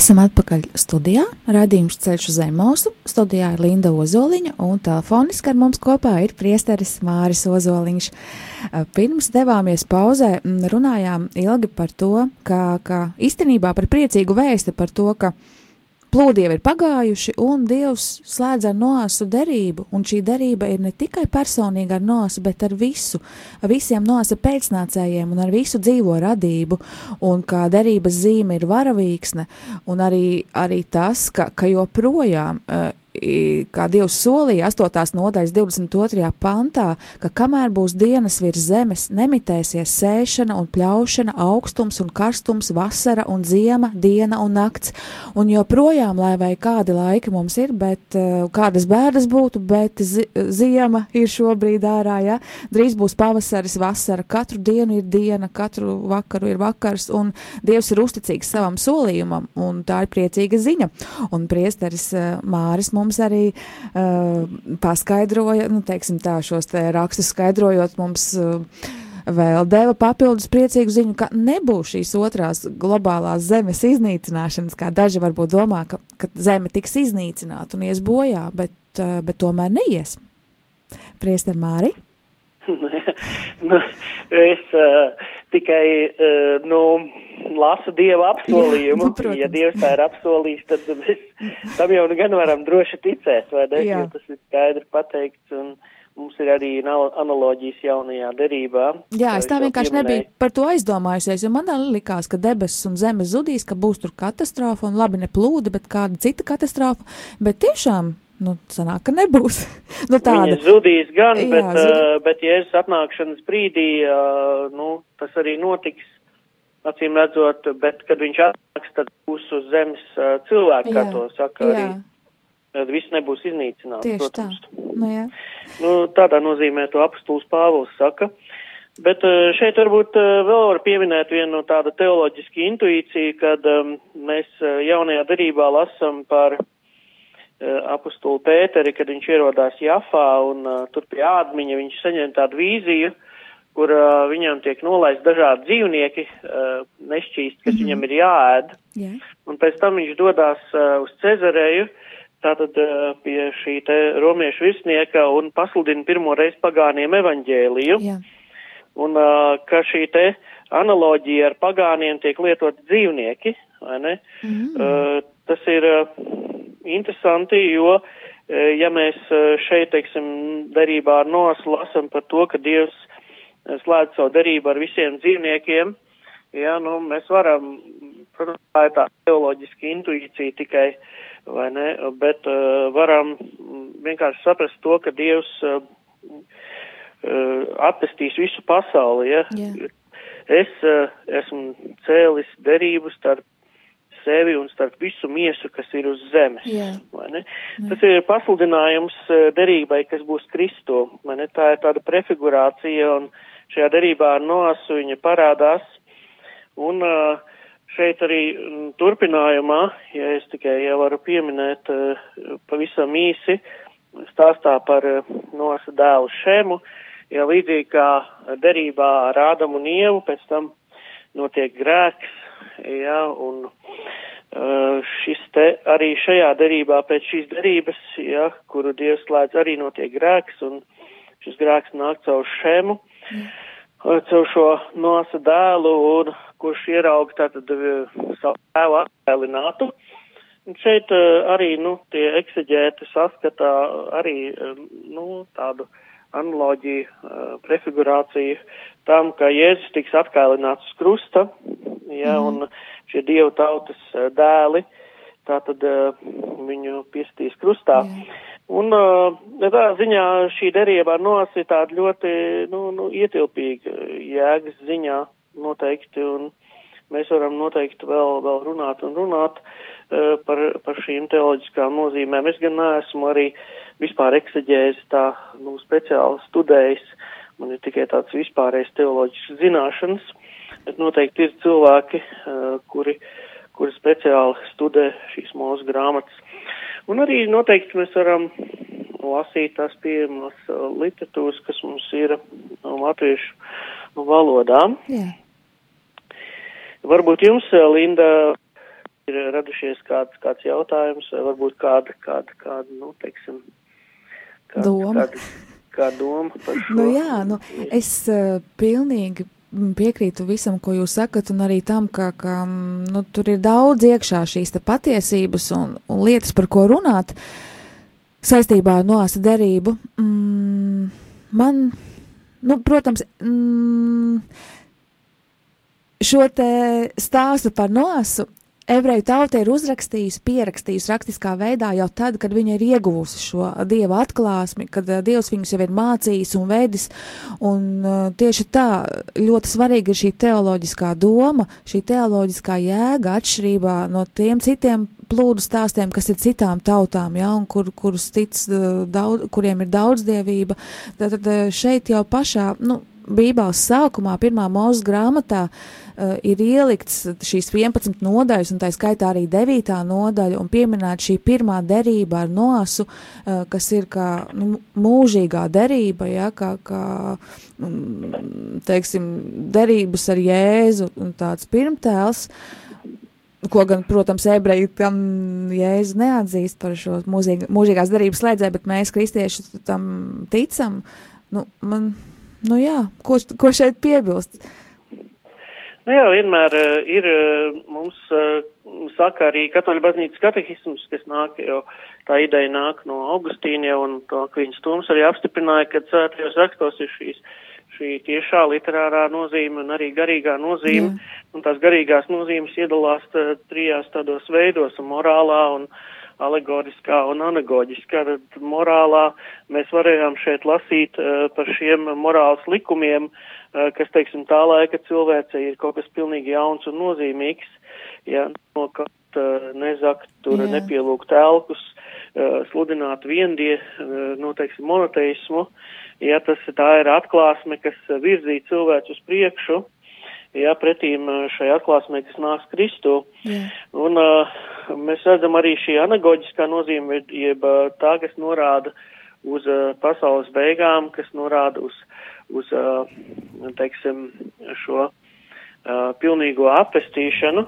Esam atpakaļ studijā. Radījums ceļš uz Zemosu. Studijā ir Linda Ozoliņa un telefoniski ar mums kopā ir priesteris Māris Ozoliņš. Eh, Pirms devāmies pauzē, mm, runājām ilgi par to, ka, ka īstenībā par priecīgu vēsti par to, ka plūdi jau ir pagājuši, un Dievs slēdz ar noasu derību, un šī derība ir ne tikai personīga ar noasu, bet ar visu, ar visiem noasa pēcnācējiem un ar visu dzīvo radību, un kā derības zīme ir varavīksne, un arī, arī tas, ka, ka joprojām uh, kā Dievs solīja 8. nodaļas 22. pantā, ka kamēr būs dienas virs zemes, nemitēsies sēšana un pļaušana, augstums un karstums, vasara un ziema, diena un nakts. Un joprojām, lai vai kādi laiki mums ir, bet uh, kādas bēdas būtu, bet zi ziema ir šobrīd ārā, ja? drīz būs pavasaris, vasara, katru dienu ir diena, katru vakaru ir vakars, un Dievs ir uzticīgs savam solījumam, un tā ir priecīga ziņa. Un priesteris uh, Māris mums arī uh, paskaidroja, nu, teiksim tā, šos te rakstus skaidrojot mums. Uh, Vēl deva papildus priecīgu ziņu, ka nebūs šīs otrās globālās zemes iznīcināšanas, kā daži varbūt domā, ka, ka zeme tiks iznīcināta un ies bojā, bet, uh, bet tomēr neies. Priester Māri? [laughs] nu, es uh, tikai uh, nu, lasu Dieva apsolījumu. Jā, nu, protams. ja Dievs tā ir apsolījis, tad mēs tam jau nu gan varam droši ticēt, vai ne? Jā. Jo tas ir skaidri pateikts un mums ir arī anal- analoģijas jaunajā derībā. Jā, es tā vienkārši pieminēju. nebiju par to aizdomājusies, jo man likās, ka debesis un zeme zudīs, ka būs tur katastrofa, un labi ne plūdi, bet kāda cita katastrofa. Bet tiešām, nu, sanāk, ka nebūs. [laughs] nu, tāda. Viņa zudīs gan, Jā, bet, zud- uh, bet Jēzus atnākšanas brīdī, uh, nu, tas arī notiks, acīm redzot, bet, kad viņš atnāks, tad būs uz zemes uh, cilvēki, kā to saka arī. Jā, Tad viss nebūs iznīcināts, tieši protams. tā. Nu, jā. Nu, tādā nozīmē to apustulis Pāvils saka. Bet uh, šeit varbūt uh, vēl var pieminēt vienu tādu teoloģisku intuīciju, kad um, mēs uh, jaunajā darībā lasam par uh, apustulu Pēteri, kad viņš ierodās Jafā un uh, tur pie ādmiņa viņš saņem tādu vīziju, kur uh, viņam tiek nolaist dažādi dzīvnieki, uh, nešķīst, kas viņam ir jāēd. jā. Un pēc tam viņš dodas uh, uz Cezareju, tātad uh, pie šī te romiešu virsnieka un pasludina pirmo reizi pagāniem evaņģēliju. jā. Un uh, ka šī te analoģija ar pagāniem tiek lietot dzīvnieki, vai ne? Mm. Uh, tas ir uh, interesanti, jo, uh, ja mēs uh, šeit, teiksim, darībā ar noslu lasam par to, ka Dievs uh, slēdz savu darību ar visiem dzīvniekiem, jā, nu, mēs varam, protams, tā ir tā teoloģiska intuīcija tikai, vai ne, bet uh, varam vienkārši saprast to, ka Dievs uh, uh, atpestīs visu pasauli, ja. Jā. Es uh, esmu cēlis derību starp sevi un starp visu miesu, kas ir uz zemes. Ne? Tas ir pasludinājums uh, derībai, kas būs Kristo. Tā ir tāda prefigurācija, un šajā derībā ar nosu viņa parādās. Un uh, šeit arī turpinājumā, ja es tikai jau varu pieminēt uh, pavisam īsi, stāstā par nosa dēlu Šemu, ja līdzīgi kā derībā ar Ādamu un Ievu, pēc tam notiek grēks, ja, un uh, šis te arī šajā derībā, pēc šīs derības, ja, kuru Dievs slēdz, arī notiek grēks, un šis grēks nāk caur Šemu, uh, caur šo nosa dēlu, un kurš ierauga tātad uh, savu tēvu attēlinātu. Un šeit uh, arī, nu, tie ekseģēti saskatā arī, uh, nu, tādu analoģiju, uh, prefigurāciju tam, ka Jēzus tiks atkailināts uz krusta, ja, mm. un šie dievu tautas uh, dēli, tātad uh, viņu piestīs krustā. Jā. Un uh, tā ziņā šī derība ar nos ir tāda ļoti, nu, nu, ietilpīga jēgas ziņā noteikti, un mēs varam noteikti vēl, vēl runāt un runāt uh, par, par šīm teoloģiskām nozīmēm. Es gan neesmu arī vispār ekseģējis tā, nu, speciāli studējis, man ir tikai tāds vispārējais teoloģisks zināšanas, bet noteikti ir cilvēki, uh, kuri, kuri speciāli studē šīs mūsu grāmatas. Un arī noteikti mēs varam lasīt tās pieejamas uh, literatūras, kas mums ir no latviešu valodā. Jā. Varbūt jums, uh, Linda, ir radušies kāds, kāds jautājums, vai varbūt kāda, kāda, kāda, nu, teiksim, kāda, Doma. Kāda, kāda doma par šo. Nu, jā, nu, es uh, pilnīgi mm, piekrītu visam, ko jūs sakat, un arī tam, ka, ka mm, nu, tur ir daudz iekšā šīs patiesības un, un lietas, par ko runāt saistībā ar noāsa derību. Mm, man, nu, protams, mm, šo stāstu par nosu ebreju tauta ir uzrakstījusi, pierakstījusi rakstiskā veidā jau tad, kad viņa ir ieguvusi šo dieva atklāsmi, kad uh, dievs viņus jau ir mācījis un vedis. Un uh, tieši tā ļoti svarīga ir šī teoloģiskā doma, šī teoloģiskā jēga atšķirībā no tiem citiem plūdu stāstiem, kas ir citām tautām, ja, un kur, kurus tic, uh, daudz, kuriem ir daudzddievība. Tad, tad šeit jau pašā, nu, Bībeles sākumā, pirmā mūža grāmatā, uh, ir ielikts šīs 11 nodaļas, un tā skaitā arī 9. nodaļa, un pieminēta šī pirmā derība ar nosu, uh, kas ir kā nu, mūžīgā derība, ja, kā, kā mm, teiksim, derības ar Jēzu, un tāds pirmtēls. Ko gan, protams, ebreji tam jēzu neatzīst par šo mūžīg, mūžīgās derības slēdzēju, bet mēs, kristieši, tam ticam. Nu, man, nu jā, ko, ko šeit piebilst? Nu jā, vienmēr uh, ir uh, mums uh, saka arī katoļu baznīcas katehisms, kas nāk, jo tā ideja nāk no Augustīna jau, un to Kviņas Tums arī apstiprināja, ka svētajos rakstos ir šīs, šī tiešā literārā nozīme un arī garīgā nozīme, Jā. un tās garīgās nozīmes iedalās tā, trijās tādos veidos - morālā un alegoriskā un anagoģiskā. Tad morālā mēs varējām šeit lasīt uh, par šiem morāls likumiem, uh, kas, teiksim, tā laika cilvēce ir kaut kas pilnīgi jauns un nozīmīgs. Ja, nokaut, uh, nezakt, tur Jā. nepielūgt elkus, sludināt viendie, uh, nu, monoteismu. Ja tas tā ir atklāsme, kas virzīja cilvēku uz priekšu, ja pretīm šai atklāsmē, kas nāks Kristu. Jā. Un uh, mēs redzam arī šī anagoģiskā nozīme, jeb uh, tā, kas norāda uz uh, pasaules beigām, kas norāda uz, uz uh, teiksim, šo uh, pilnīgo apestīšanu,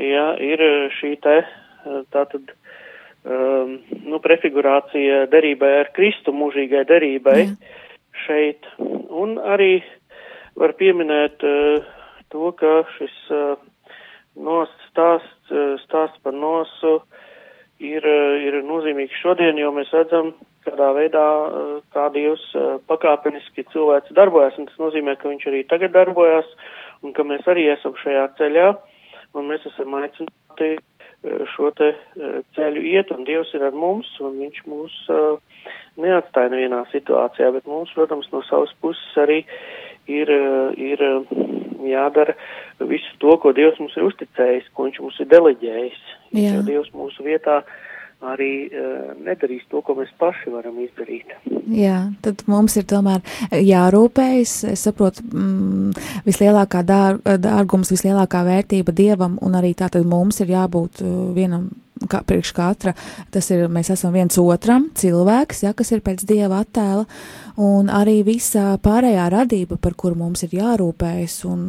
ja, ir šī te uh, tātad, um, nu, prefigurācija derībai ar Kristu, mūžīgai derībai Jā. šeit. Un arī var pieminēt uh, to, ka šis uh, nost stāsts, uh, stāsts par nosu ir, uh, ir nozīmīgs šodien, jo mēs redzam, kādā veidā, kā Dievs pakāpeniski cilvēks darbojas, un tas nozīmē, ka viņš arī tagad darbojas, un ka mēs arī esam šajā ceļā, un mēs esam aicināti šo te ceļu iet, un Dievs ir ar mums, un viņš mūs neatstāja nevienā situācijā, bet mums, protams, no savas puses arī ir, ir jādara visu to, ko Dievs mums ir uzticējis, ko viņš mums ir deleģējis. Jā. Jo Dievs mūsu vietā arī uh, nedarīs to, ko mēs paši varam izdarīt. Jā, tad mums ir tomēr jārūpējas. Es saprotu, mm, vislielākā dār, dārgums, vislielākā vērtība dievam, un arī tātad mums ir jābūt uh, vienam. Kā priekš katra, tas ir, mēs esam viens otram cilvēks, ja, kas ir pēc dieva attēla, un arī visa pārējā radība, par kuru mums ir jārūpējas, un,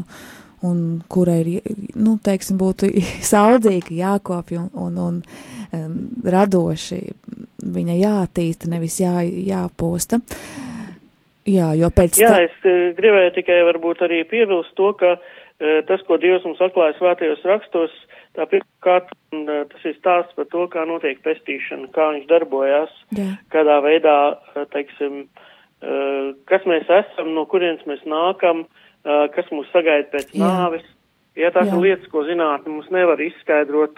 un kura ir, nu, teiksim, būtu [laughs] saudzīga, jākopja un, un, un um, radoši viņa jātīsta, nevis jā, jāposta. Jā, jo pēc Jā, tam. es uh, gribēju tikai varbūt arī piebilst to, ka uh, tas, ko Dievs mums atklāja svētajos rakstos, tā pirmkārt, uh, tas ir stāsts par to, kā notiek pestīšana, kā viņš darbojās, Jā, kādā veidā, uh, teiksim, uh, kas mēs esam, no kurienes mēs nākam, kas mūs sagaida pēc Jā. nāves. Ja tās Jā. ir lietas, ko zinātne mums nevar izskaidrot,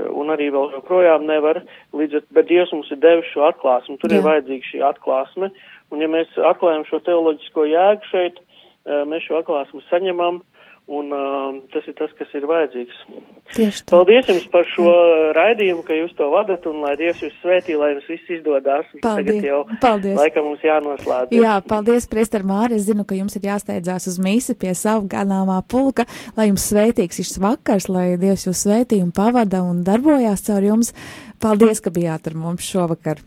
un arī vēl joprojām nevar, līdz ar, bet Dievs mums ir devis šo atklāsmi, tur Jā. ir vajadzīga šī atklāsme, un ja mēs atklājam šo teoloģisko jēgu šeit, mēs šo atklāsmi saņemam, un uh, tas ir tas, kas ir vajadzīgs. tieši tā. Paldies jums par šo raidījumu, ka jūs to vadat, un lai Dievs jūs svētī, lai jums viss izdodās. Paldies. Tagad jau Paldies. laikam mums jānoslēdz. Jā, paldies, Priester Māri. Es zinu, ka jums ir jāsteidzās uz mīsi pie savu ganāmā pulka, lai jums svētīgs šis vakars, lai Dievs jūs svētī un pavada un darbojās caur jums. Paldies, ka bijāt ar mums šovakar.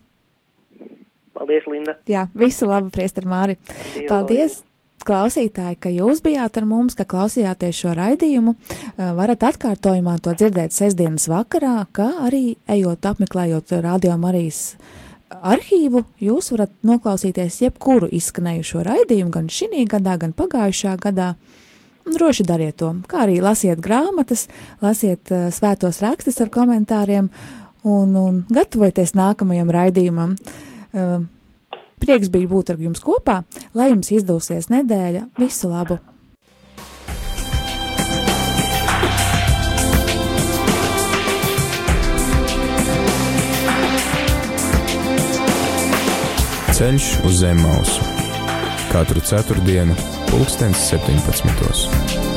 Paldies, Linda. Jā, visu labu, Priester Māri. Dievu Paldies! Klausītāji, ka jūs bijāt ar mums, ka klausījāties šo raidījumu. Varat atkārtojumā to dzirdēt sestdienas vakarā, kā arī ejot apmeklējot Radio Marijas arhīvu, jūs varat noklausīties jebkuru izskanējušo raidījumu, gan šī gadā, gan pagājušā gadā. Droši dariet to, kā arī lasiet grāmatas, lasiet uh, svētos rakstus ar komentāriem un, un gatavojieties nākamajam raidījumam. Uh, Prieks bija būt ar jums kopā, lai jums izdosies nedēļa. Visu labu! Ceļš uz zem mausu katru ceturtdienu, pulkstens 17.